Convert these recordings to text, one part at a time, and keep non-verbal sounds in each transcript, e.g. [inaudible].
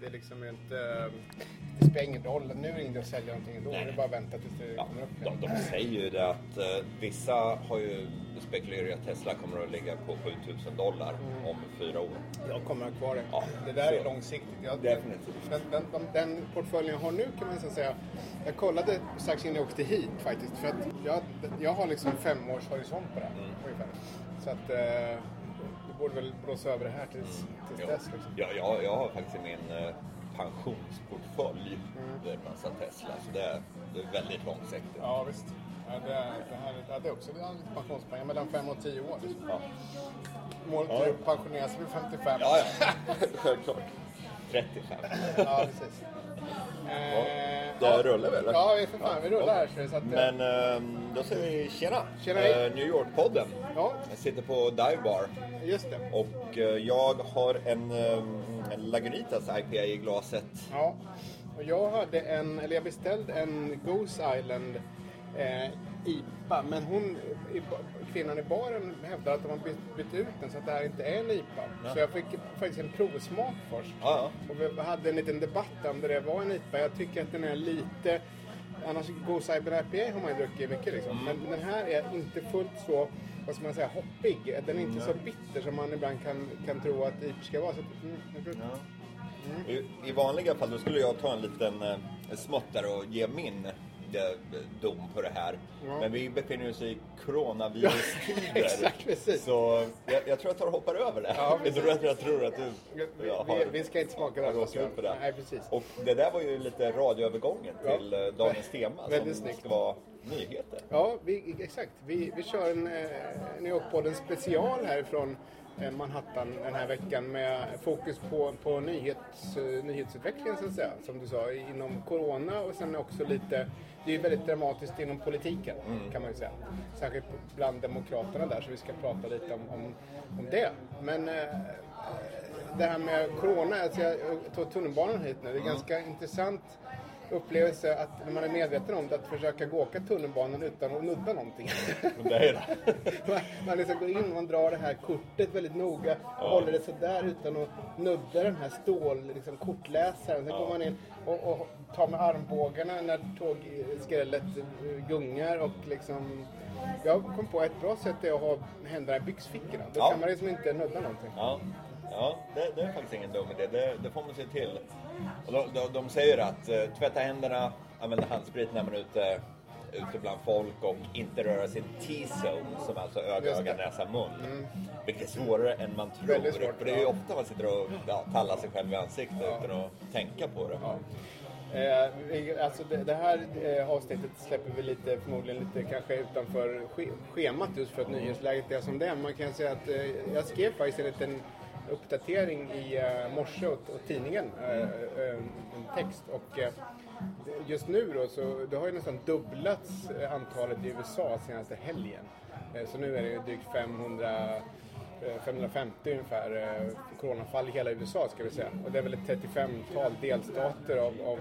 Det är liksom inte... Det spelar ingen roll. Nu är det att sälja någonting ändå. Det är bara att vänta tills det Ja, kommer upp de, de säger ju det att eh, vissa har ju spekulerat i att Tesla kommer att ligga på 7000 dollar om fyra år. Jag kommer ha kvar det. Ja, det där är så. långsiktigt. Jag, Definitivt. Den, den, den, den portföljen jag har nu kan man nästan säga. Jag kollade strax innan jag åkte hit faktiskt. För att jag, jag har liksom fem års horisont på det här, Mm. ungefär. Så att eh, det borde väl blåsa över det här tills, tills Jo. dess. Liksom. Ja, jag, jag har faktiskt i min eh, pensionsportfölj är en massa Tesla. Så det är, det är väldigt långsiktigt. Ja, visst. Ja, det, är- det här ja, det är också det är lite pensionspengar, mellan fem och tio år. Liksom. Ja. Målet är att pensionera sig vid 55. Ja, ja. [laughs] Självklart. 35. Ja, precis. Eh, Det rullar väl, eller? Ja, vi för fan, vi rullar här. Så att, eh, Men ehm, då säger vi tjena. Tjena. Eh, New York-podden. Ja, Jag sitter på Dive Bar. just det. Och eh, jag har en, ehm, en Lagunitas IPA i glaset. Ja, och jag hade en, eller jag beställde en Goose Island eh, IPA, men hon, kvinnan i baren hävdar att de har bytt, bytt ut den så att det här inte är en IPA. Så jag fick faktiskt en provsmak först. Ja, Och vi hade en liten debatt om det där var en IPA. Jag tycker att den är lite... Annars Goose Island IPA har man ju druckit mycket liksom. Men den här är inte fullt så, vad ska man säga, hoppig. Den är inte så bitter som man ibland kan, kan tro att IPA ska vara. Så, mm, tror- I, I vanliga fall då skulle jag ta en liten eh, smått där och ge min eh, dom på det här. Ja. Men vi befinner oss i coronavirustider. [laughs] Exakt, precis. Så jag, jag tror jag tar och hoppar över det. Ja, jag, tror att, jag tror att du Vi, jag har- vi ska inte smaka det. råkat ut för det. Nej, precis. Och det där var ju lite radioövergången Ja. till eh, dagens tema som snyggt. ska vara nyheter. Ja, vi, exakt. Vi, vi kör en eh, New York-podden special härifrån Manhattan den här veckan med fokus på, på nyhets, eh, nyhetsutvecklingen så att säga. Som du sa, inom Corona och sen också lite, det är ju väldigt dramatiskt inom politiken kan man ju säga. Särskilt bland Demokraterna där, så vi ska prata lite om, om, om det. Men eh, det här med Corona, alltså jag tog tunnelbanan hit nu, det är ganska intressant upplevelse att när man är medveten om det, att försöka gå åka tunnelbanan utan att nudda någonting. Det är det. [laughs] man man liksom går in, man drar det här kortet väldigt noga, håller det sådär utan att nudda den här stål, liksom, kortläsaren. Sen går man in och, och tar med armbågarna när tågskrället gungar och liksom jag kom på ett bra sätt är att ha händerna i byxfickorna. Då Ja. kan man liksom inte nudda någonting. Ja, ja det, det är faktiskt ingen dum idé. Det, det får man se till. Och de, de, de säger att eh, tvätta händerna, använda handsprit när man är ute, ute bland folk och inte röra sin T-zone, som alltså öga, öga, näsa, mun. Vilket är svårare än man tror. Svårt, För det är ju ja. ofta man sitter och ja, tallar sig själv i ansiktet utan att tänka på det. Eh, vi- alltså det, det här eh, avsnittet släpper vi lite, förmodligen lite kanske utanför schemat just för att nyhetsläget är som det är. Man kan säga att eh, jag skrev faktiskt en liten uppdatering i eh, morse åt, åt tidningen, eh, eh, en text. Och just nu då så det har ju nästan dubblats antalet i USA senaste helgen. Så nu är det drygt 500 eh, 550 ungefär coronafall i hela USA ska vi säga. Och det är väl ett 35-tal delstater av, av,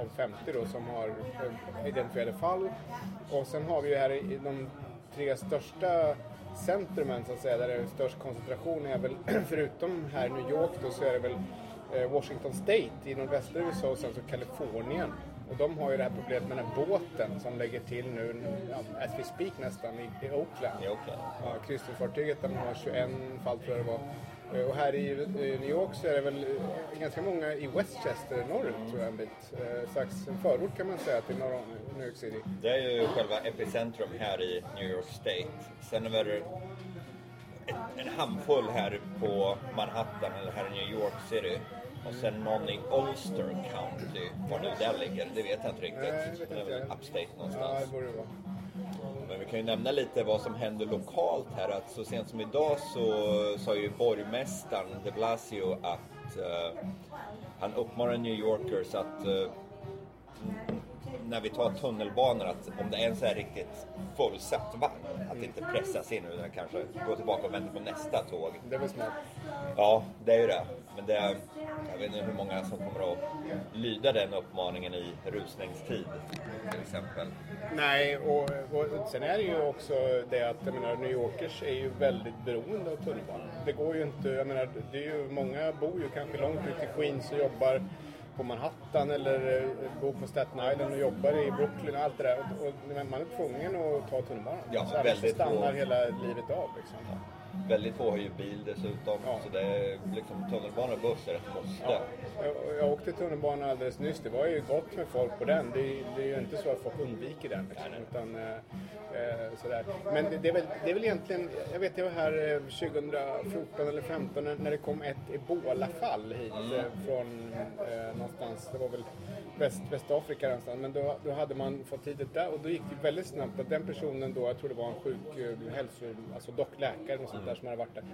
av 50 då som har identifierade fall. Och sen har vi ju här i de tre största centrumen så att säga, där det är störst koncentration är väl, [clears throat] förutom här i New York då, så är det väl eh, Washington State i nordvästra USA och sen så Kalifornien. Och de har ju det här problemet med den här båten som lägger till nu, ja, as we speak nästan, i, i Oakland. I Oakland. Ja, kryssningsfartyget där man har 21 fall tror jag det var. Eh, Och här i New York så är det väl eh, ganska många i Westchester norrut tror jag en bit. Eh, en förort kan man säga till norra New York City. Det är ju själva epicentrum här i New York State. Sen är det en handfull här på Manhattan eller här i New York City. Och sen någon i Ulster County. Var nu det ligger, det vet jag inte riktigt. Nej, det vet det är inte väl jag. upstate Ja, någonstans. det borde det vara. Men vi kan ju nämna lite vad som händer lokalt här. Att så sent som idag så sa ju borgmästaren de Blasio att uh, han uppmanar New Yorkers att uh, när vi tar tunnelbanor att om det är riktigt fullsatt vagn, Att inte pressas in utan kanske gå tillbaka och vänta på nästa tåg. Det väl smart. Ja, det är ju det. Men det jag vet inte hur många som kommer att lyda den uppmaningen i rusningstid till exempel. Nej, och, och sen är det ju också det att jag menar, New Yorkers är ju väldigt beroende av tunnelbanan. Det går ju inte, jag menar, det är ju, många bor ju kanske långt ut i Queens och jobbar på Manhattan eller eh, bor på Staten Island och jobbar i Brooklyn och allt det där. Och, och man är tvungen att ta tunnelbanan. Ja, så väldigt stannar hela livet av liksom. Väldigt få har ju bil dessutom, Ja. så det är liksom tunnelbana och buss är ett måste. Ja, jag, jag åkte tunnelbana alldeles nyss. Det var ju gott med folk på den. Det, är- det är ju inte så att folk undviker den. Liksom, utan, eh, eh, sådär. Men det, det, är väl, det är väl egentligen, jag vet jag var här eh, 2014 eller 2015 när, det kom ett ebolafall hit eh, från eh, någonstans. Det var väl Väst, Västafrika någonstans. Men då, då hade man fått hit det där och då gick det väldigt snabbt att den personen då, jag tror det var en sjuk eh, hälso, alltså dockläkare och sånt där som hade varit där.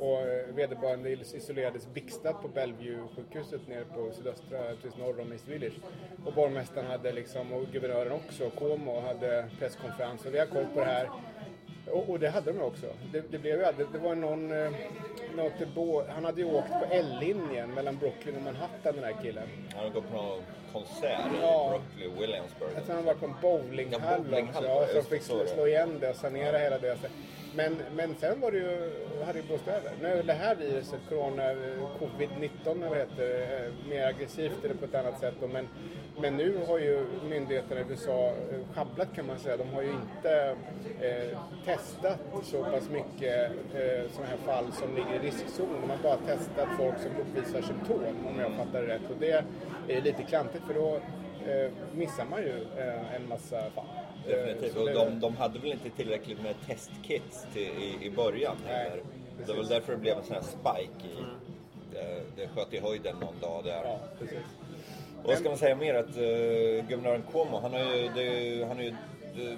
Och eh, vederbörande isolerades bixtat på Bellevue-sjukhuset nere på sydöstra, precis norr om East Village. Och borgmästaren hade liksom, och guvernören också, Cuomo hade presskonferens och vi har koll på det här. Och, och det hade de också. Det, det blev ju aldrig, det var någon, eh, något bo, han hade ju åkt på L-linjen mellan Brooklyn och Manhattan den här killen. Han har gått på någon konsert Ja. i Brooklyn, Williamsburg. Jag tror han var på en bowlinghall Ja, bowlinghall, också. Ja, som det, fick så det. slå igen det och sanera hela det. Men, men sen var det ju, hade ju blåst över. Nu det här viruset, corona, eh, covid-19 vad heter, eh, mer aggressivt eller på ett annat sätt. då. Men, men nu har ju myndigheterna i USA eh, sjabblat kan man säga. De har ju inte eh, testat så pass mycket eh, sådana här fall som ligger i riskzon. De har bara testat folk som uppvisar symptom om jag fattar det rätt. Och det är lite klantigt för då eh, missar man ju eh, en massa fall. Eh, Definitivt. så Och de, de hade väl inte tillräckligt med testkits till, i, i början Nej, heller. Det var väl därför det blev en sån här spike i... Det, det sköt i höjden någon dag där. Ja, precis. Och vad ska man säga mer? Att uh, guvernören Cuomo, han har ju, det, han har ju de,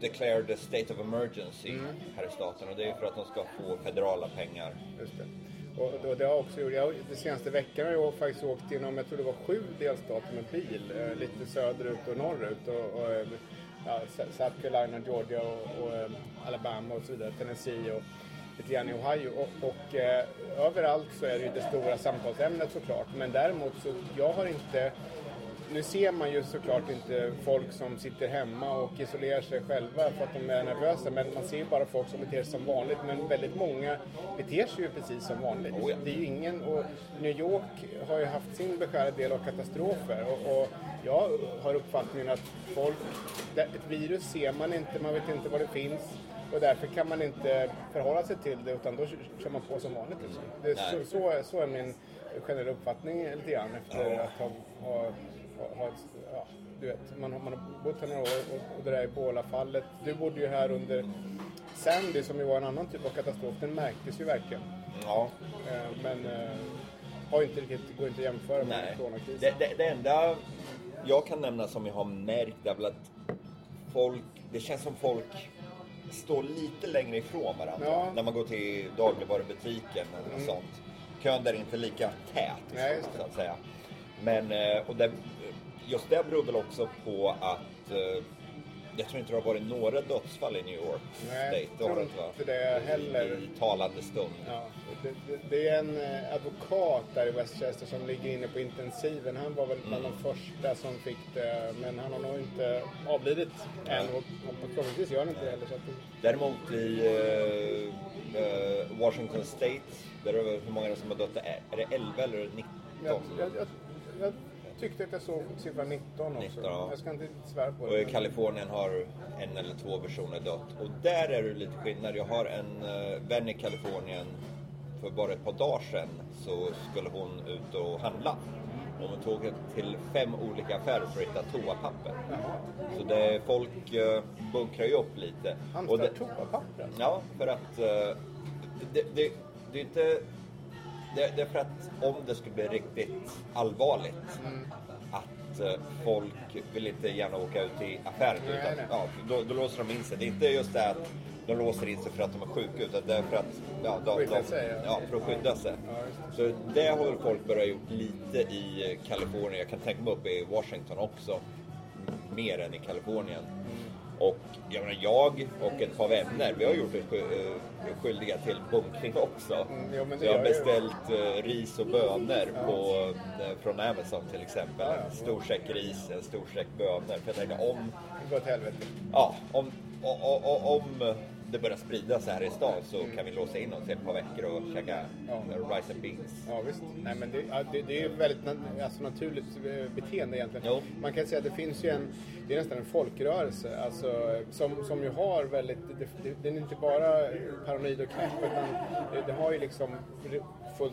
declared a state of emergency Mm. här i staten. Och det är för att de ska få federala pengar. Just det. Och, och det har jag också gjort. Jag, de senaste veckorna har jag faktiskt åkt genom, jag tror det var sju delstater med bil. Eh, lite söderut och norrut. Och, och, eh, ja, South Carolina, Georgia och, och eh, Alabama och så vidare. Tennessee och lite grann i Ohio. Och, och eh, överallt så är det ju det stora samtalsämnet såklart. Men däremot så, jag har inte nu ser man ju såklart inte folk som sitter hemma och isolerar sig själva för att de är nervösa. Men man ser ju bara folk som beter sig som vanligt. Men väldigt många beter sig ju precis som vanligt. Oh ja. Det är ju ingen... Och New York har ju haft sin beskärda del av katastrofer. Och, och jag har uppfattningen att folk... Ett virus ser man inte, man vet inte var det finns. Och därför kan man inte förhålla sig till det utan då kör man på som vanligt. Liksom. Det är så, så, så är min generella uppfattning lite grann efter att ha, ha, ha, ja, du vet, man, har- man har bott här några år och, och det där Ebola-fallet. Du bodde ju här under Sandy som ju var en annan typ av katastrof. Den märktes ju verkligen. Ja, Eh, men eh, har inte riktigt, går inte att jämföra med nej. coronakrisen. Det, det, det enda jag kan nämna som jag har märkt är väl att folk, det känns som folk står lite längre ifrån varandra. Ja. Mm. När man går till dagligvarubutiken eller något sånt. Kön där är inte lika tät, Nej, så att säga. Men, eh, och det, just det beror väl också på att eh, jag tror inte det har varit några dödsfall i New York Nej, State. Det har tror inte, det heller. I, i talande stund. Ja, det, det, det är en eh, advokat där i Westchester som ligger inne på intensiven. Han var väl bland Mm. de första som fick det, men han har nog inte avlidit än. Och, förhoppningsvis gör han inte det heller. Så att, Däremot i eh, eh, Washington State, där är det hur många som har dött? Är är det 11 eller 19? jag, jag, jag, jag tyckte att jag såg siffran 19 också. 19, ja. Jag ska inte svära på Och det. i Kalifornien har en eller två personer dött. Och där är det lite skillnad. Jag har en uh, vän i Kalifornien. För bara ett par dagar sedan så skulle hon ut och handla. Och hon tog till fem olika affärer för att hitta toapapper. Så det, folk uh, bunkrar ju upp lite. Och det- toapapper. Ja, för att eh, det, det, det är inte... Det, det är för att om det skulle bli riktigt allvarligt att eh, folk vill inte gärna åka ut i affären Nej, utan nej. ja, då, då låser de in sig. Det är inte just det att de låser in sig för att de är sjuka utan det är för att, ja, de, de, sig, ja. ja, för att skydda sig. Så det har väl folk börjat gjort lite i Kalifornien. Jag kan tänka mig uppe i Washington också. Mer än i Kalifornien. Och jag, menar, jag och ett par vänner, vi har gjort oss eh, skyldiga till bunkring också. Mm, jo, jag har gör ju- beställt eh, ris och bönor på, eh, från Amazon till exempel. Ja, ja. En stor säck ris, en stor säck bönor. För jag tänkte om, Det går åt helvete. ja, om, o, o, o, om det börjar sprida sig här i stan så kan vi låsa in oss i ett par veckor och käka Ja. rice and beans. Ja visst. Nej, men det, det, det är ju väldigt alltså, naturligt eh, beteende egentligen. Jo. Man kan säga att det finns ju en, det är nästan en folkrörelse alltså, som, som ju har väldigt, det, den är inte bara paranoid och knäpp utan det, har ju liksom fullt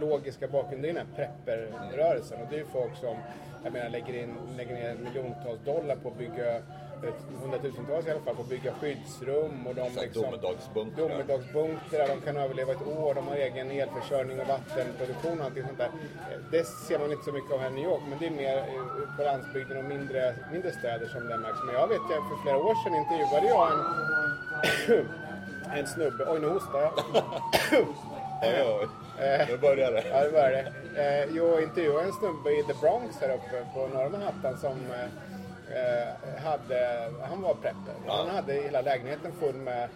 logiska bakgrund. Det är den här prepper-rörelsen och det är ju folk som jag menar, lägger, in, lägger ner miljontals dollar på att bygga hundratusentals i alla fall på att bygga skyddsrum och de liksom, domedagsbunkrar. domedagsbunkrar, de kan överleva ett år, de har egen elförsörjning och vattenproduktion och allting sånt där. Eh, Det ser man inte så mycket av här i New York, men det är mer eh, på landsbygden och mindre, mindre städer som det märks. Men jag vet, jag, för flera år sedan intervjuade jag en, [coughs] en snubbe, oj nu hostar jag. [coughs] Oj, oj. Nu börjar det. Ja, det var det. Eh, jag intervjuade en snubbe i The Bronx här uppe på norra Manhattan som eh, hade, han var prepper. Ja. Han hade hela lägenheten full med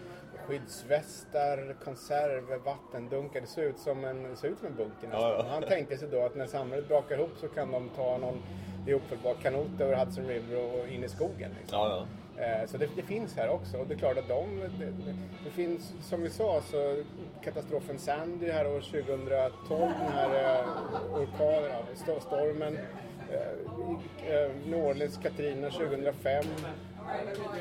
skyddsvästar, konserver, vattendunkar. Det såg ut som en, såg ut som en bunker nästan. Ja, ja. Han tänkte sig då att när samhället brakar ihop så kan de ta någon ihopfällbar kanot över Hudson River och in i skogen. Liksom. Ja. Eh, Så det, det finns här också. Och det är klart att de, det, det- det finns, som vi sa, så katastrofen Sandy här år 2012, den här eh, orkanen, stormen. Eh, eh, Katrina 2005.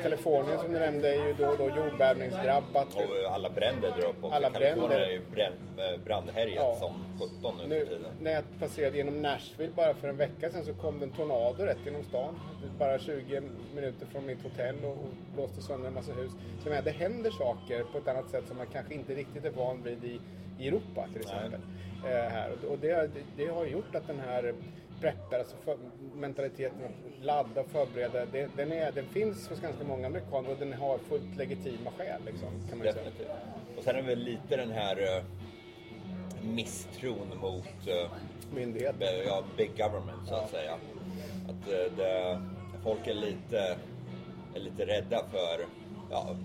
Kalifornien som du nämnde är ju då och då jordbävningsdrabbat. Och alla bränder där uppe också. Alla bränder. är ju eh, brandhärjat Ja. som 17 nu Nu, tiden. när jag passerade genom Nashville bara för en vecka sedan så kom det en tornado rätt genom stan. Bara 20 minuter från mitt hotell och, och blåste sönder en massa hus. Så menar, det händer saker på ett annat sätt som man kanske inte riktigt är van vid i, i Europa till exempel. Eh, här. Och det, det, det har gjort att den här prepper, alltså för, mentaliteten att ladda och förbereda, det, den, är, den finns hos ganska många amerikaner och den har fullt legitima skäl. Liksom, kan man ju säga. Definitivt. Och sen är det väl lite den här eh, misstron mot eh, Myndigheter. ja, big government så att säga. Att eh, det, folk är lite, är lite rädda för ja,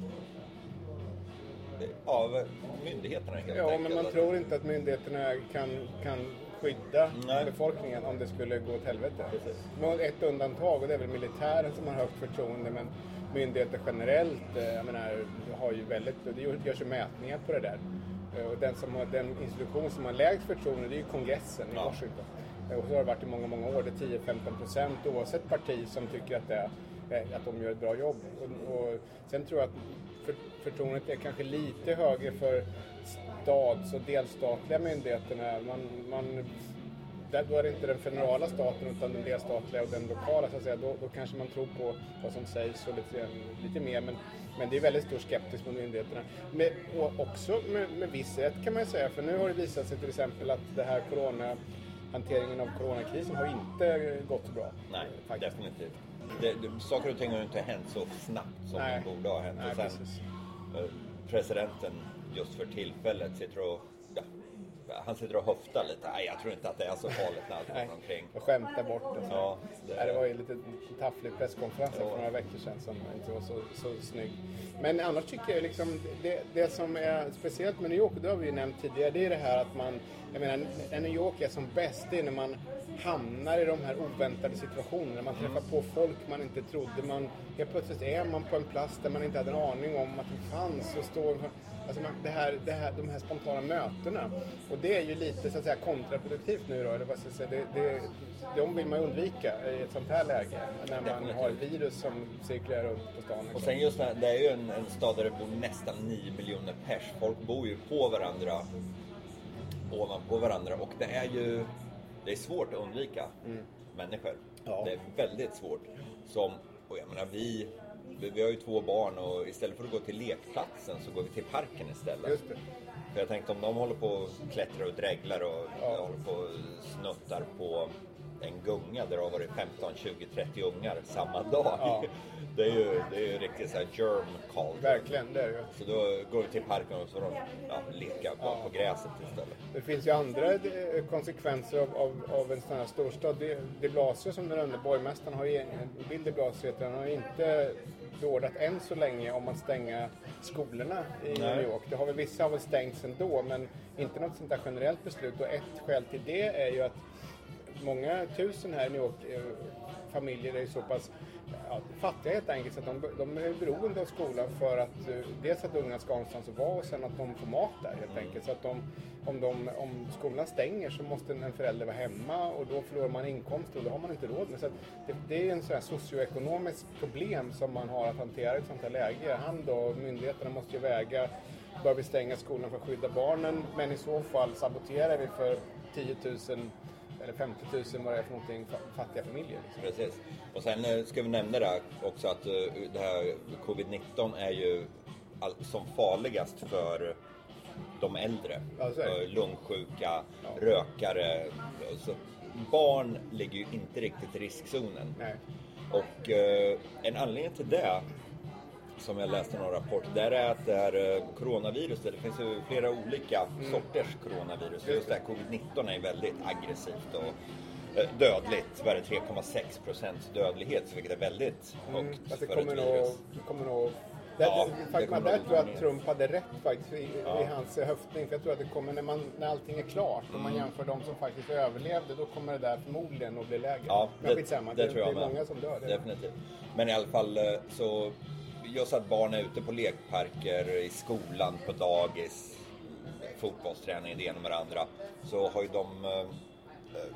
ja, myndigheterna helt Ja, enkelt. men man Att- tror inte att myndigheterna kan, kan skydda Nej. befolkningen om det skulle gå åt helvete. Precis. Ett undantag och det är väl militären som har högt förtroende men myndigheter generellt eh, jag menar, har ju väldigt, det görs ju mätningar på det där. Eh, Och den, som har, den institution som har lägst förtroende det är ju kongressen i Ja. Washington. Eh, Och så har det varit i många, många år. Det är 10-15 procent oavsett parti som tycker att, det, eh, att de gör ett bra jobb. Och, och sen tror jag att för, förtroendet är kanske lite högre för stats och delstatliga myndigheterna. Man, man, där, då är det inte den federala staten utan den delstatliga och den lokala så att säga. Då, då kanske man tror på vad som sägs och lite, lite mer. Men, men det är väldigt stor skeptisk mot myndigheterna. Med, och också med, med viss rätt kan man ju säga. För nu har det visat sig till exempel att det här corona hanteringen av coronakrisen har inte gått så bra. Nej, faktiskt. definitivt. Det, det, saker och ting har ju inte hänt så snabbt som Nej. de borde ha hänt. Nej, och sen, precis. eh, presidenten just för tillfället sitter och han sitter och höftar lite. Nej, jag tror inte att det är så farligt när allt Nej, går omkring. och skämta bort det. Ja, det... det- det var ju lite tafflig presskonferens Ja. för några veckor sedan som inte var så, så snygg. Men annars tycker jag liksom, det, det som är speciellt med New York, det har vi ju nämnt tidigare, det är det här att man, jag menar, när New York är som bäst, det är när man hamnar i de här oväntade situationerna. Man träffar på folk man inte trodde. Man, helt plötsligt är man på en plats där man inte hade en aning om att den fanns. Och står, alltså man, det här, det här, de här spontana mötena. Och det är ju lite så att säga kontraproduktivt nu då. Eller vad ska jag säga, det, det, de vill man undvika i ett sånt här läge. När man har ett virus som cirkulerar runt på stan. Och liksom. sen just det, här, det är ju en, en stad där det bor nästan 9 miljoner pers. Folk bor ju på varandra, ovanpå varandra och det är ju det är svårt att undvika människor. Mm. Ja. Det är väldigt svårt. Som, och jag menar vi, vi, vi har ju två barn och istället för att gå till lekplatsen så går vi till parken istället. För jag tänkte om de håller på och klättrar och dreglar och Ja. håller på och snuttar på en gunga där det har varit 15, 20, 30 ungar samma dag. Ja. [laughs] Det är ju, det är ju riktigt så här germ call. Verkligen, det är det. Så då går vi till parken och så de ja, bara Ja. på gräset istället. Det finns ju andra eh, konsekvenser av, av, av en sån här storstad. De, de Blasio som den enda borgmästaren har ju, Bill de Blasio heter han, har inte beordrat än så länge om att stänga skolorna i Nej. New York. Det har väl vissa har väl stängts ändå men inte något sånt där generellt beslut och ett skäl till det är ju att många tusen här i New York familjer är så pass ja, fattiga helt enkelt så att de, de är beroende av skolan för att eh, dels att unga ska ha någonstans att vara och sen att de får mat där helt enkelt. Så att de, om, de, om skolan stänger så måste en förälder vara hemma och då förlorar man inkomster och det har man inte råd med. Så det, det är en sån här socioekonomisk problem som man har att hantera i ett sånt här läge. Han då, myndigheterna måste ju väga Bör vi stänga skolan för att skydda barnen? Men i så fall saboterar vi för 10 000 eller 50 000 vad det är för någonting fa- fattiga familjer. Liksom. Precis. Och sen eh, ska vi nämna det också att eh, det här covid-19 är ju som farligast för de äldre. Ja. Eh, Lungsjuka, Ja. rökare. Så barn ligger ju inte riktigt i riskzonen. Nej. Och eh, en anledning till det som jag läste någon rapport, där är att det här eh, coronaviruset, det finns ju flera olika sorters coronavirus. Just det här covid-19 är väldigt aggressivt och eh, dödligt. Vad är det, 3,6 procents dödlighet, vilket är väldigt högt Att det för kommer ett nog... virus. Det kommer nog det, Ja, det, det faktum att där nog tror jag att. Trump hade rätt faktiskt i, Ja. i hans höftning. För jag tror att det kommer när, man, när allting är klart och Mm. man jämför de som faktiskt överlevde, då kommer det där förmodligen att bli lägre. Ja, Men skitsamma, det, det tror jag det är med. många som dör. Det. Definitivt. Men i alla fall eh, så just att barn är ute på lekparker, i skolan, på dagis, fotbollsträning, det ena med det andra. Så har ju de eh, eh,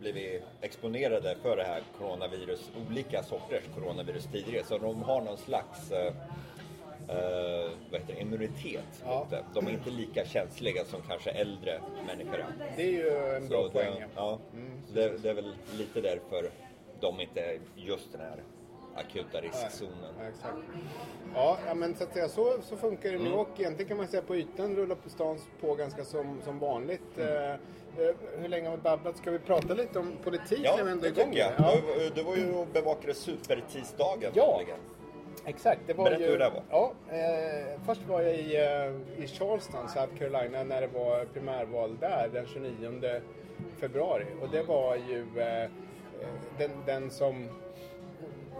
blivit exponerade för det här coronavirus, olika sorters coronavirus tidigare. Så de har någon slags eh, eh, vad heter det, immunitet Ja. mot det. De är inte lika känsliga som kanske äldre människor är. Det är ju en bra Så poäng. det, ja. ja, så det, det är väl lite därför de inte är just den här akuta riskzonen. Ja, exakt. Ja, ja, men så att säga, så, så funkar det i Mm. York. Egentligen kan man säga på ytan rullar på stan på ganska som, som vanligt. Mm. Eh, hur länge har vi babblat? Ska vi prata lite om politik Ja, när vi ändå det är igång? tycker jag. Ja. Du, du var ju och bevakade supertisdagen Ja. Exakt, det var Berätta ju... hur det var. Ja, eh, först var jag i, eh, i Charleston, South Carolina, när det var primärval där den 29 februari. Och det var ju eh, eh, den, den som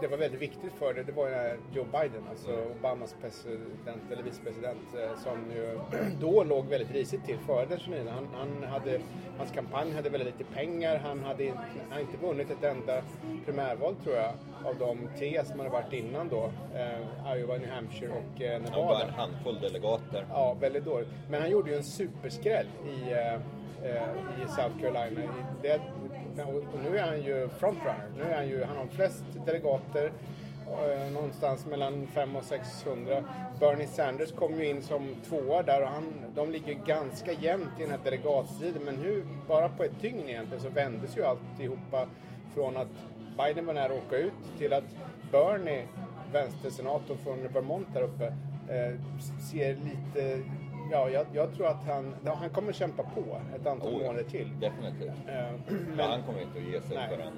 det var väldigt viktigt för det, det var ju Joe Biden, alltså Obamas president, eller vicepresident, eh, som ju [clears throat] då låg väldigt risigt till före den 29. Han, han hade, hans kampanj hade väldigt lite pengar, han hade inte, han hade inte vunnit ett enda primärval tror jag, av de tre som hade varit innan då. Eh, Iowa, New Hampshire och eh, Det var bara Nevada. en handfull delegater. Ja, väldigt dåligt. Men han gjorde ju en superskräll i, eh, eh, i South Carolina. Det, och och nu är han ju frontrunner. Nu är han ju, han har flest delegater. Eh, någonstans mellan 500 och 600. Bernie Sanders kom ju in som tvåa där och han, de ligger ganska jämnt i den här delegatstriden. Men nu, bara på ett dygn egentligen, så vändes ju alltihopa från att Biden var nära att åka ut till att Bernie, vänstersenator från Vermont där uppe, eh, ser lite... Ja, jag, jag tror att han, ja, han kommer kämpa på ett antal Oh, ja. månader till. Definitivt. Eh, [clears throat] Men men, han kommer inte att ge sig Nej. förrän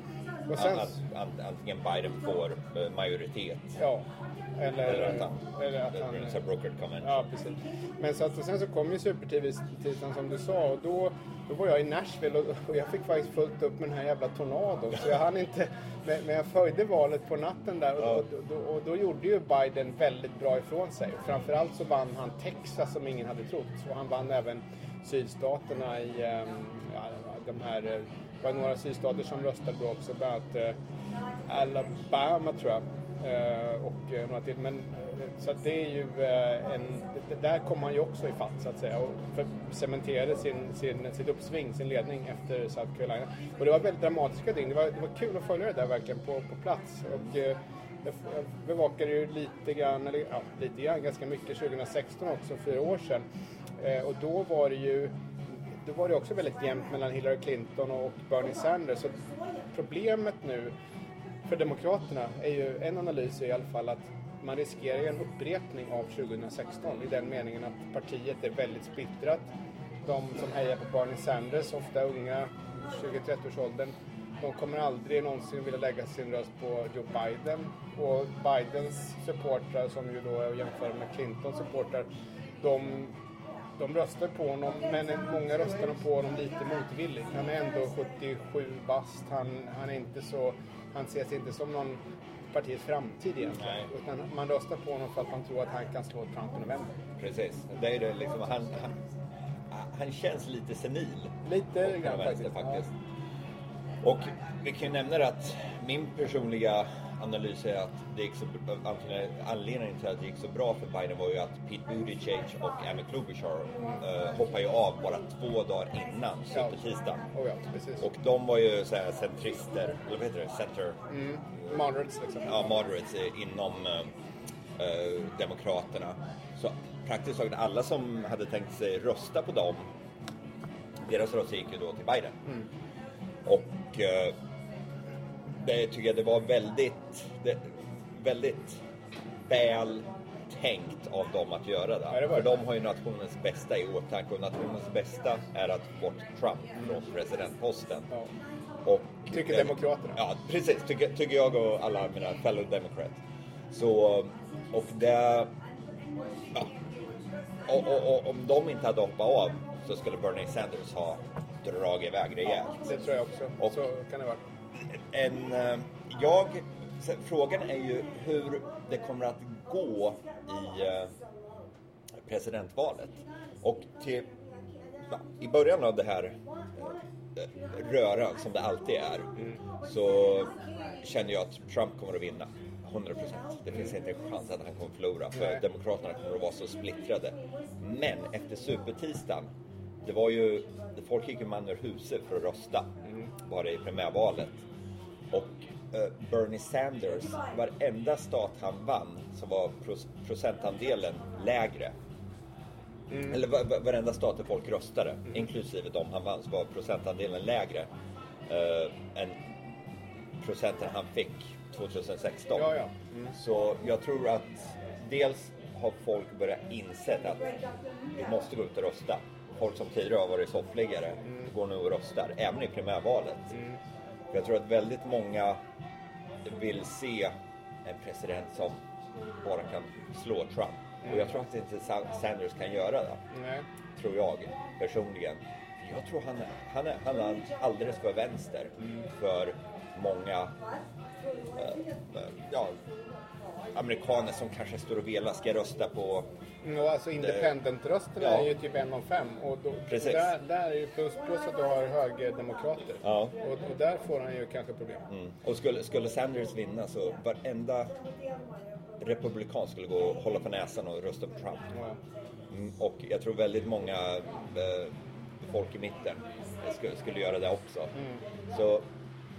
Och sen- att, att, antingen Biden får eh, majoritet ja, eller, eller att han, eller att han här brokered convention. Ja, precis. Men så att, sen så kom ju supertisdagen som du sa och då, då var jag i Nashville och, och jag fick faktiskt fullt upp med den här jävla tornadon så jag hann inte, men, men jag följde valet på natten där och, Ja. och, då, och då gjorde ju Biden väldigt bra ifrån sig. Framförallt så vann han Texas som ingen hade trott och han vann även sydstaterna i ehm, ja, de här, eh, var några sydstater som röstade bra också, bland annat eh, Alabama tror jag. Eh, och eh, några till. Men, eh, så att det är ju eh, en... Det, där kom han ju också ifatt så att säga och för, cementerade sin, sin, sitt uppsving, sin ledning efter South Carolina. Och det var väldigt dramatiska dygn. Det var, det var kul att följa det där verkligen på, på plats. Och, eh, jag, jag bevakade ju lite grann, eller ja, lite grann, ganska mycket 2016 också, fyra år sedan. Eh, och då var det ju då var det också väldigt jämnt mellan Hillary Clinton och Bernie Sanders. Så problemet nu för Demokraterna är ju, en analys är i alla fall att man riskerar ju en upprepning av 2016 i den meningen att partiet är väldigt splittrat. De som hejar på Bernie Sanders, ofta unga 20-30-årsåldern, de kommer aldrig någonsin vilja lägga sin röst på Joe Biden. Och Bidens supportrar, som ju då är att jämföra med Clintons supportrar, de, de röstar på honom, men många röstar på honom lite motvilligt. Han är ändå 77 bast, han, han är inte så, han ses inte som någon partiets framtid egentligen. Nej. Utan man röstar på honom för att man tror att han kan slå Trump i november. Precis. Det är det liksom, han, han, han känns lite senil. Lite grann faktiskt. faktiskt. Och vi kan ju nämna att min personliga analys är att det gick så, anledningen- till att det gick så bra för Biden var ju att Pete Buttigieg och Amy Klobuchar eh, hoppade ju av bara två dagar innan Ja. supertisdagen. Oh ja. Och de var ju så här centrister, eller vad heter det? Center, Mm. Moderates liksom. ja, moderates inom eh, eh, Demokraterna. Så praktiskt taget alla som hade tänkt sig rösta på dem, deras röster gick ju då till Biden. Och eh, det tycker jag det var väldigt, det, väldigt väl tänkt av dem att göra det. Ja, För de har ju nationens bästa i åtanke och nationens bästa är att få bort Trump från presidentposten. Ja. Och, Tycker eh, Demokraterna. Ja, precis. Tycker, tycker jag och alla mina fellow democrats. Så, och det... Ja. Och, och, och om de inte hade hoppat av så skulle Bernie Sanders ha dragit iväg rejält. Det tror jag också. Och- Så kan det vara. En, eh, jag, frågan är ju hur det kommer att gå i eh, presidentvalet. Och till, i början av det här eh, röran som det alltid är så känner jag att Trump kommer att vinna. 100 procent. Det finns inte en chans att han kommer att förlora för. Demokraterna kommer att vara så splittrade. Men efter supertisdagen, det var ju, folk gick ju man ur huset för att rösta. Var det i primärvalet. Eh, Bernie Sanders, varenda stat han vann så var procentandelen lägre. Eller va- va- varenda stat där folk röstade, inklusive de han vann, så var procentandelen lägre eh, än procenten han fick 2016. Ja, ja. Mm. Så jag tror att dels har folk börjat inse att vi måste gå ut och rösta. Folk som tidigare har varit soffliggare går nu och röstar, även i primärvalet. För jag tror att väldigt många vill se en president som bara kan slå Trump. Och jag tror att inte Sa- Sanders kan göra det Nej. tror jag personligen. Jag tror han, han, är, han är alldeles för vänster för många eh, eh, ja, amerikaner som kanske står och velar, ska jag rösta på... Mm, Och alltså independent-rösterna Ja. är ju typ en av fem. Och då. Där, där är ju plus, plus att du har högerdemokrater. Ja. Och, och där får han ju kanske problem. Mm. Och skulle, skulle Sanders vinna så varenda republikan skulle gå och hålla på näsan och rösta på Trump. Ja. Mm, Och jag tror väldigt många eh, folk i mitten skulle, skulle göra det också. Så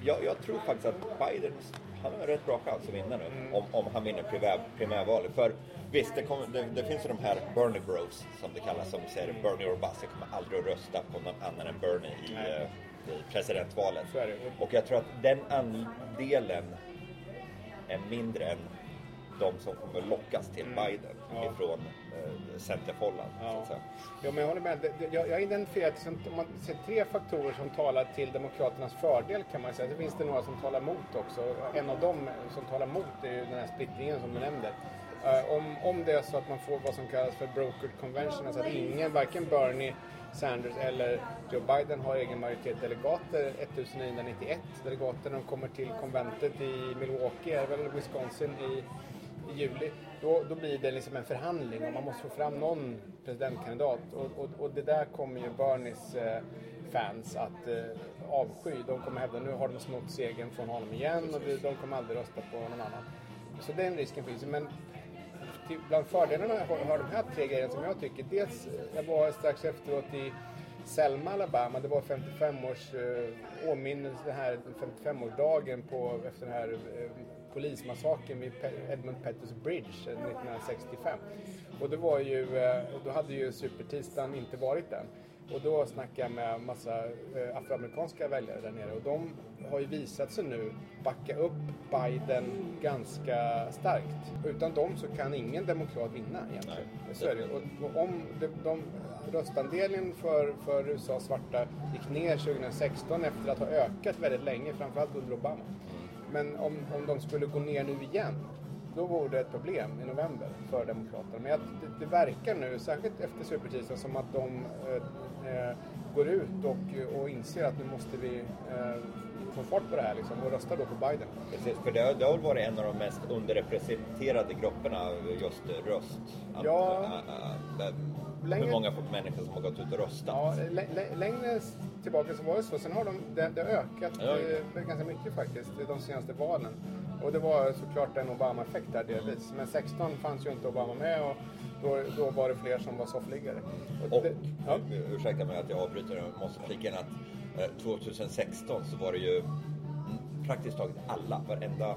jag, jag tror faktiskt att Biden han har rätt bra chans att vinna nu om, om han vinner primär, primärvalet. För visst, det, kommer, det, det finns ju de här Bernie Bros som det kallas som säger Bernie or bust. Jag kommer aldrig att rösta på någon annan än Bernie i, eh, i presidentvalet. Och jag tror att den andelen är mindre än de som kommer lockas till Biden Ja. ifrån centerfållan. Så Ja. att men jag håller med. Det- det- Jag, jag har identifierat som, om man ser tre faktorer som talar till Demokraternas fördel kan man säga. Så finns det några som talar emot också. En av dem som talar emot är ju den här splittringen som du nämnde. Eh, om, om det är så att man får vad som kallas för brokered convention, alltså att ingen, varken Bernie Sanders eller Joe Biden har egen majoritet delegater, 1991 delegater, när de kommer till konventet i Milwaukee, är det väl Wisconsin, i i juli, då, då blir det liksom en förhandling och man måste få fram någon presidentkandidat. Och, och, och det där kommer ju Bernies eh, fans att eh, avsky. De kommer hävda nu har de snott segern från honom igen och de, de kommer aldrig rösta på någon annan. Så den risken finns ju. Men till, bland fördelarna har, har de här tre grejerna som jag tycker. Dels, jag var strax efteråt i Selma, Alabama. Det var 55 års eh, åminnelse, den här 55-årsdagen på, efter den här eh, polismassakern vid Edmund Pettus Bridge eh, 1965. Och det var ju, eh, då hade ju supertisdagen inte varit den. Och då snackade jag med massa eh, afroamerikanska väljare där nere och de har ju visat sig nu backa upp Biden ganska starkt. Utan dem så kan ingen demokrat vinna egentligen. Nej, Så är det. Och, och om de, de röstandelen för, för USAs svarta gick ner 2016 efter att ha ökat väldigt länge, framförallt under Obama. Men om, om de skulle gå ner nu igen, då vore det ett problem i november för Demokraterna. Men jag, det, det verkar nu, särskilt efter supertisdagen, som att de eh, eh, går ut och, och inser att nu måste vi eh, få fart på det här liksom, och rösta då på Biden. Precis, för det det har väl varit en av de mest underrepresenterade grupperna just röst. Att, Ja. äh, äh, hur Länge- många människor som har gått ut och röstat. Ja, lä- lä- längre tillbaka så var det så. Sen har de, det, det ökat Ja. eh, ganska mycket faktiskt de senaste valen. Och det var såklart en Obama-effekt där delvis. Men 16 fanns ju inte Obama med och då, då var det fler som var soffliggare. Och, det, ja. eh, ursäkta mig att jag avbryter, jag måste flika in att eh, 2016 så var det ju praktiskt taget alla, varenda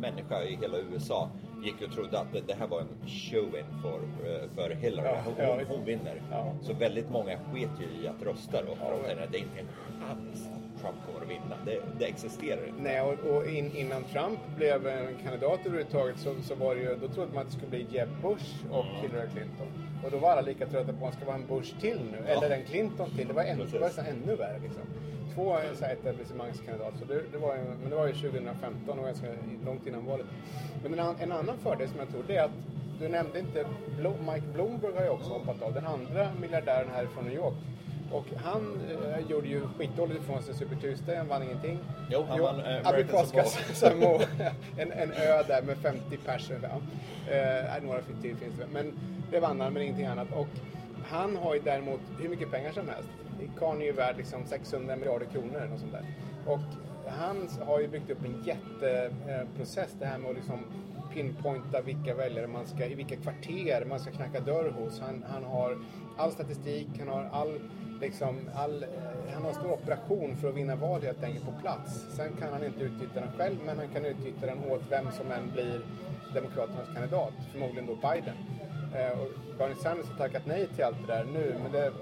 människa i hela USA gick och trodde att det, här var en show-in för, eh, för Hillary. Hon, ja, hon, vinner. Ja. Så väldigt många sket ju i att rösta då. För de att det är inte en chans Trump kommer att vinna. Det, det existerar inte. Nej, och, och in, innan Trump blev en kandidat överhuvudtaget så, så var det ju, då trodde man att det skulle bli Jeb Bush och Mm. Hillary Clinton. Och då var alla lika trötta på att ska vara en Bush till nu, eller en Clinton till. Det var, ännu, det var så ännu värre liksom. Två eh, så här etablissemangskandidater, så det, det var ju, men det var ju 2015 och ganska långt innan valet. Men en, en annan fördel som jag tror det är att du nämnde inte, Mike Bloomberg har ju också hoppat av, den andra miljardären här från New York. Och han eh, gjorde ju skitdåligt ifrån sig Super Tuesday, han vann ingenting. Jo, han vann, eh, American Samoa. [laughs] En, en ö där med 50 personer. Ja. Eh, några till finns det. Men det vann han, men ingenting annat. Och han har ju däremot hur mycket pengar som helst. Karln är ju värd liksom 600 miljarder kronor något sånt där. Och han har ju byggt upp en jätteprocess det här med att liksom pinpointa vilka väljare man ska, i vilka kvarter man ska knacka dörr hos. Han, han har all statistik, han har all, liksom, all, eh, han har en stor operation för att vinna val helt enkelt på plats. Sen kan han inte utnyttja den själv, men han kan utnyttja den åt vem som än blir Demokraternas kandidat, förmodligen då Biden. Eh, och Bernie Sanders har tackat nej till allt det där nu, men det,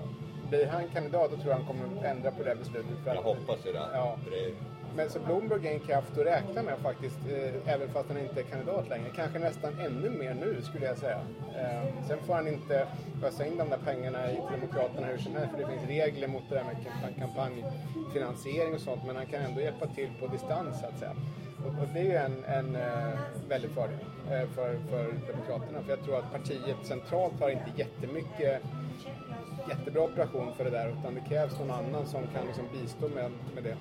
blir han kandidat då tror jag han kommer ändra på det här beslutet. För Jag att- hoppas ju det. Ja. För det men så Bloomberg är en kraft att räkna med faktiskt, eh, även fast han inte är kandidat längre. Kanske nästan ännu mer nu skulle jag säga. Eh, sen får han inte ösa in de där pengarna i Demokraterna hur som helst, för det finns regler mot det där med kampanjfinansiering och sånt, men han kan ändå hjälpa till på distans så att säga. Och, och det är ju en, en eh, väldig fördel eh, för, för Demokraterna, för jag tror att partiet centralt har inte jättemycket jättebra operation för det där, utan det krävs någon annan som kan liksom bistå med, med det.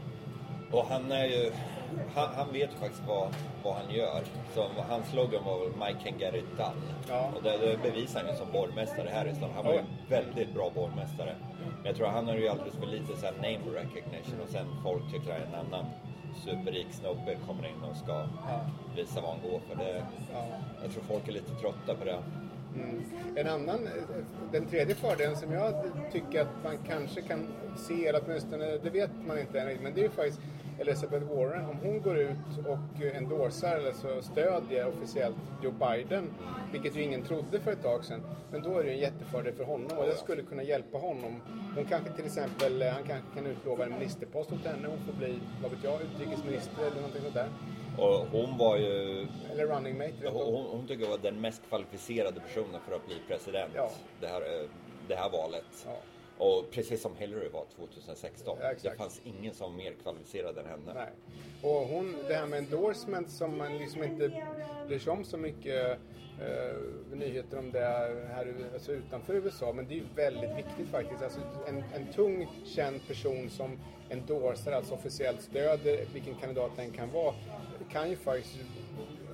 Och han är ju, han, han vet ju faktiskt vad, vad han gör. Så hans slogan var väl Mike can get it done. Ja. Och det, det bevisar han ju som borgmästare här i stan. Han var ju Ja. väldigt bra borgmästare. Men jag tror han har ju alldeles för lite så här name recognition och sen folk tycker att en annan superrik snubbe kommer in och ska visa vad han går för. Det, Ja. Jag tror folk är lite trötta på det. Mm. En annan, den tredje fördelen som jag tycker att man kanske kan se, eller åtminstone, det vet man inte än, men det är ju faktiskt Elizabeth Warren. Om hon går ut och endorsar eller så stödjer officiellt Joe Biden, vilket ju ingen trodde för ett tag sedan, men då är det ju en jättefördel för honom och det skulle kunna hjälpa honom. Hon kanske till exempel, eh, han kanske kan utlova en ministerpost åt henne, hon får bli, vad vet jag, utrikesminister eller någonting sånt där. Och hon var ju... Eller running mate. Hon, hon, hon tycker jag var den mest kvalificerade personen för att bli president Ja. det, här, eh, det här valet. Ja. Och precis som Hillary var 2016. Ja, det fanns ingen som var mer kvalificerad än henne. Nej. Och hon, det här med endorsement som man liksom inte bryr sig om så mycket eh, nyheter om det här alltså utanför USA. Men det är ju väldigt viktigt faktiskt. Alltså en, en tung känd person som endorsar, alltså officiellt stöder vilken kandidat den kan vara, kan ju faktiskt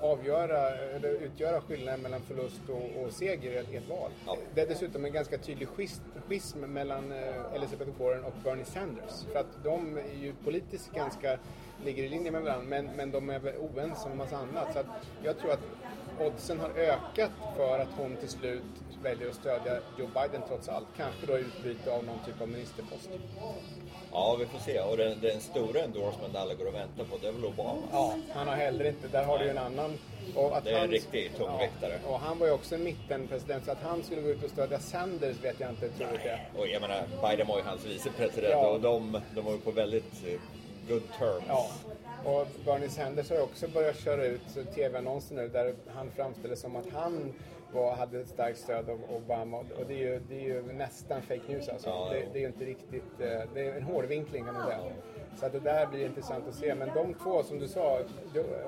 avgöra eller utgöra skillnaden mellan förlust och, och seger i ett, ett val. Ja. Det är dessutom en ganska tydlig schism, schism mellan eh, Elizabeth Warren och Bernie Sanders. För att de är ju politiskt ganska ligger i linje med varandra. Men, men de är oense om en massa annat. Så jag tror att oddsen har ökat för att hon till slut väljer att stödja Joe Biden trots allt. Kanske då i utbyte av någon typ av ministerpost. Ja, vi får se. Och den, den stora endorsement alla går och väntar på, det är väl Obama. Ja, han har heller inte, där har du ju en annan. Och att Det är en han- riktig tungviktare. Ja, och han var ju också en mittenpresident så att han skulle gå ut och stödja Sanders vet jag inte troligt det. Och jag menar, Biden var ju hans vicepresident Ja. och de, de var ju på väldigt eh, good terms. Ja. Och Bernie Sanders har också börjat köra ut tv-annonser nu där han framställer som att han var, hade ett starkt stöd av Obama. Och det är ju, det är ju nästan fake news alltså. Ja, det, det är ju inte riktigt, eh, det är en hårdvinkling kan man säga. Så att det där blir intressant att se. Men de två som du sa,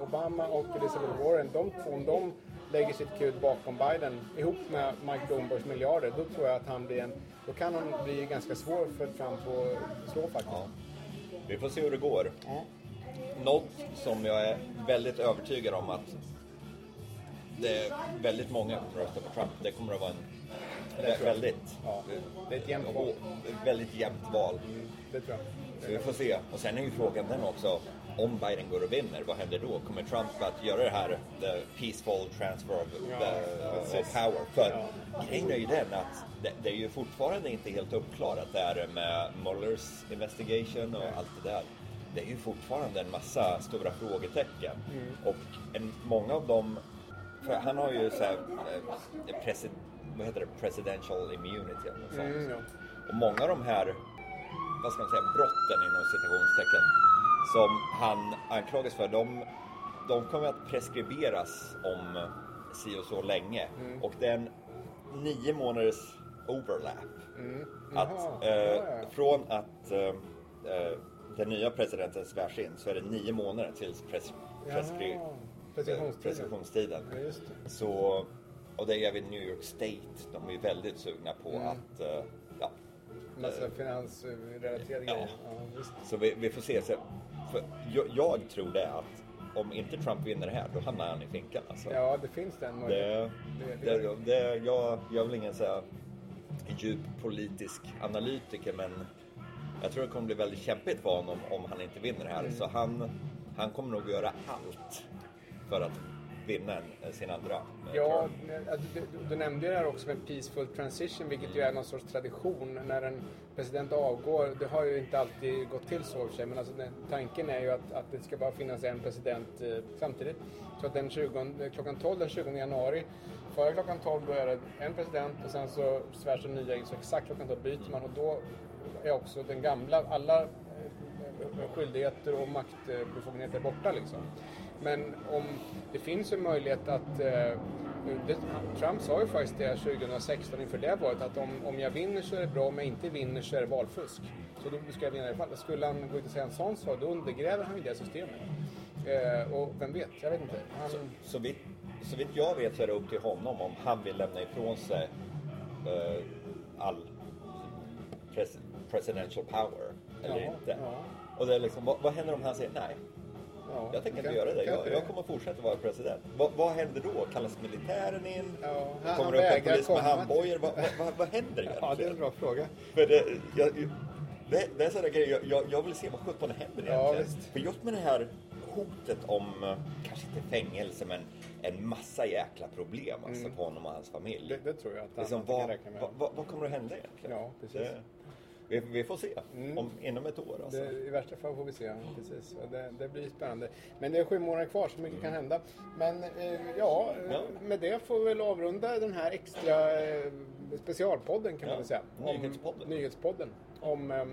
Obama och Elizabeth Warren, de två, om de lägger sitt krut bakom Biden ihop med Mike Bloombergs miljarder, då tror jag att han blir en, då kan han bli ganska svår för Trump att slå faktiskt. Ja. Vi får se hur det går. Ja. Något som jag är väldigt övertygad om att det är väldigt många kommer att rösta på Trump. Det kommer att vara en Det väldigt, Ja, det är ett jämnt val. väldigt jämnt val. Det tror jag. Så vi får se. Och sen är ju frågan den också, om Biden går och vinner, vad händer då? Kommer Trump att göra det här, the peaceful transfer of, Ja, the, of power? För Ja. grejen är ju den att det, det är ju fortfarande inte helt uppklarat det här med Muellers investigation och allt det där. Det är ju fortfarande en massa stora frågetecken. Mm. Och en, många av dem, för han har ju så här, eh, presi, vad heter det, presidential immunity eller något sånt. Mm. Och många av de här, vad ska man säga, brotten inom citationstecken som han anklagas för, de, de kommer att preskriberas om si och så länge. Mm. Och det är en nio månaders overlap. Att, Jaha, eh, ja, ja. Från att eh, eh, den nya presidenten svärs in så är det nio månader tills pres, preskri, eh, preskriptionstiden. Ja, just det. Så, och det är även New York State, de är väldigt sugna på Mm. att eh, ja, Massa finansrelaterade Ja. Ja. Så vi, vi får se. Så, jag, jag tror det att om inte Trump vinner det här, då hamnar han i finkan. Alltså. ja, det finns den det, möjligheten. det, det, det, jag, jag är väl ingen här, djup politisk analytiker, men jag tror det kommer bli väldigt kämpigt för honom om han inte vinner det här. Mm. Så han, han kommer nog göra allt för att vinna en, sin andra eh, Ja, alltså, du, du nämnde ju det här också med peaceful transition, vilket ju är någon sorts tradition. När en president avgår, det har ju inte alltid gått till så i och för sig, men alltså, tanken är ju att, att det ska bara finnas en president eh, samtidigt. Så att den 20, klockan 12 den 20 januari, före klockan 12 då är det en president och sen så svärs den nya in, så exakt klockan 12 byter man och då är också den gamla, alla eh, skyldigheter och maktbefogenheter borta liksom. Men om det finns en möjlighet att eh, det, Trump sa ju faktiskt det 2016 inför det valet att om, om jag vinner så är det bra, om jag inte vinner så är det valfusk. Så då ska jag vinna i alla fall. Skulle han gå ut och säga en sån sak, då undergräver han ju det systemet. Eh, och vem vet, jag vet inte. Han, Så vitt, så vitt jag vet så är det upp till honom om han vill lämna ifrån sig eh, all pres, presidential power eller Ja, inte. ja. Och det är liksom, vad, vad händer om han säger nej? Ja, Jag tänker inte kan- göra det. Jag, jag kommer fortsätta vara president. Vad, vad händer då? Kallas militären in? Ja, han- kommer det upp en polis med handbojor? Vad, vad, vad, händer egentligen? Ja, det är en bra fråga. För det, jag, det, det är sådana grejer, jag, jag, jag vill se vad sjutton händer Ja, egentligen. visst. För just med det här hotet om, eh, kanske inte fängelse, men en massa jäkla problem alltså, för honom och hans familj. Mm. Det, det tror jag att han, liksom, han kan vad, räkna med. vad, vad, vad kommer att hända egentligen? Ja, precis. Mm. Det, vi, vi får se om, inom ett år. Alltså. Det, I värsta fall får vi se. Precis. Det, det blir spännande. Men det är sju månader kvar så mycket kan hända. Men eh, ja, eh, Ja. med det får vi väl avrunda den här extra eh, specialpodden kan Ja, man väl säga. nyhetspodden. nyhetspodden. Om eh,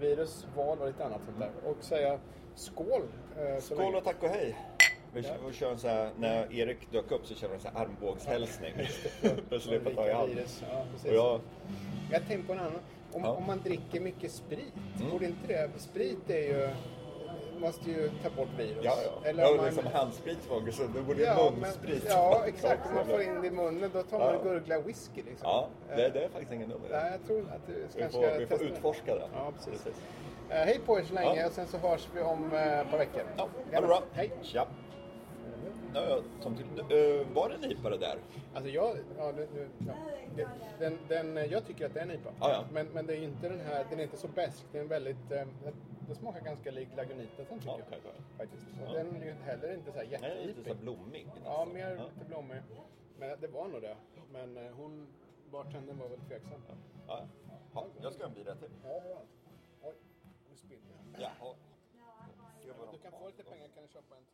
virus, val och lite annat sånt där. Och säga skål. Eh, Skål och tack och hej! Vi kör, vi kör en så här, när Erik dök upp så körde vi en så här armbågshälsning. [laughs] För att slippa ta i hand. virus. Ja, precis. Och jag, Jag tänkte på en annan. Om, Ja. om man dricker mycket sprit, Mm. borde inte det... Sprit är ju... Måste ju ta bort virus. ja, ja. Eller ja, man, liksom handsprit var så det borde Ja, munsprit men, ja exakt. Om man får in det i munnen då tar man Ja. och gurglar whisky. Liksom. Ja, det, Eh, det är faktiskt ingen dum. Nej, jag tror att du Vi får, ska vi får testa det. utforska det. Ja, precis. Eh, hej på er så länge Ja. och sen så hörs vi om eh, ett par veckor. Ja, ha det bra. Hej. Tja. Ja, ja, som till, eh, var det en IPA det där? Alltså jag, ja, det, det, ja. Det, den, den, jag tycker att det är en IPA. Ja, ja. Men, men det är inte den här, den är inte så besk. Det är väldigt, eh, det smakar ganska likt Lagunitas tycker Ja, jag. kanske. Faktiskt. Ja. Den är ju heller inte så här Nej, lite så blommig. Ja, nästan. mer Ja. lite blommig. Men det var nog det. Men eh, hon, bartendern var väl tveksam. Ja. Ja, jag ska ha en bira till. Ja, ja. Oj, nu spiller jag. Jaha. Du kan få lite pengar, kan du köpa en till? Ja.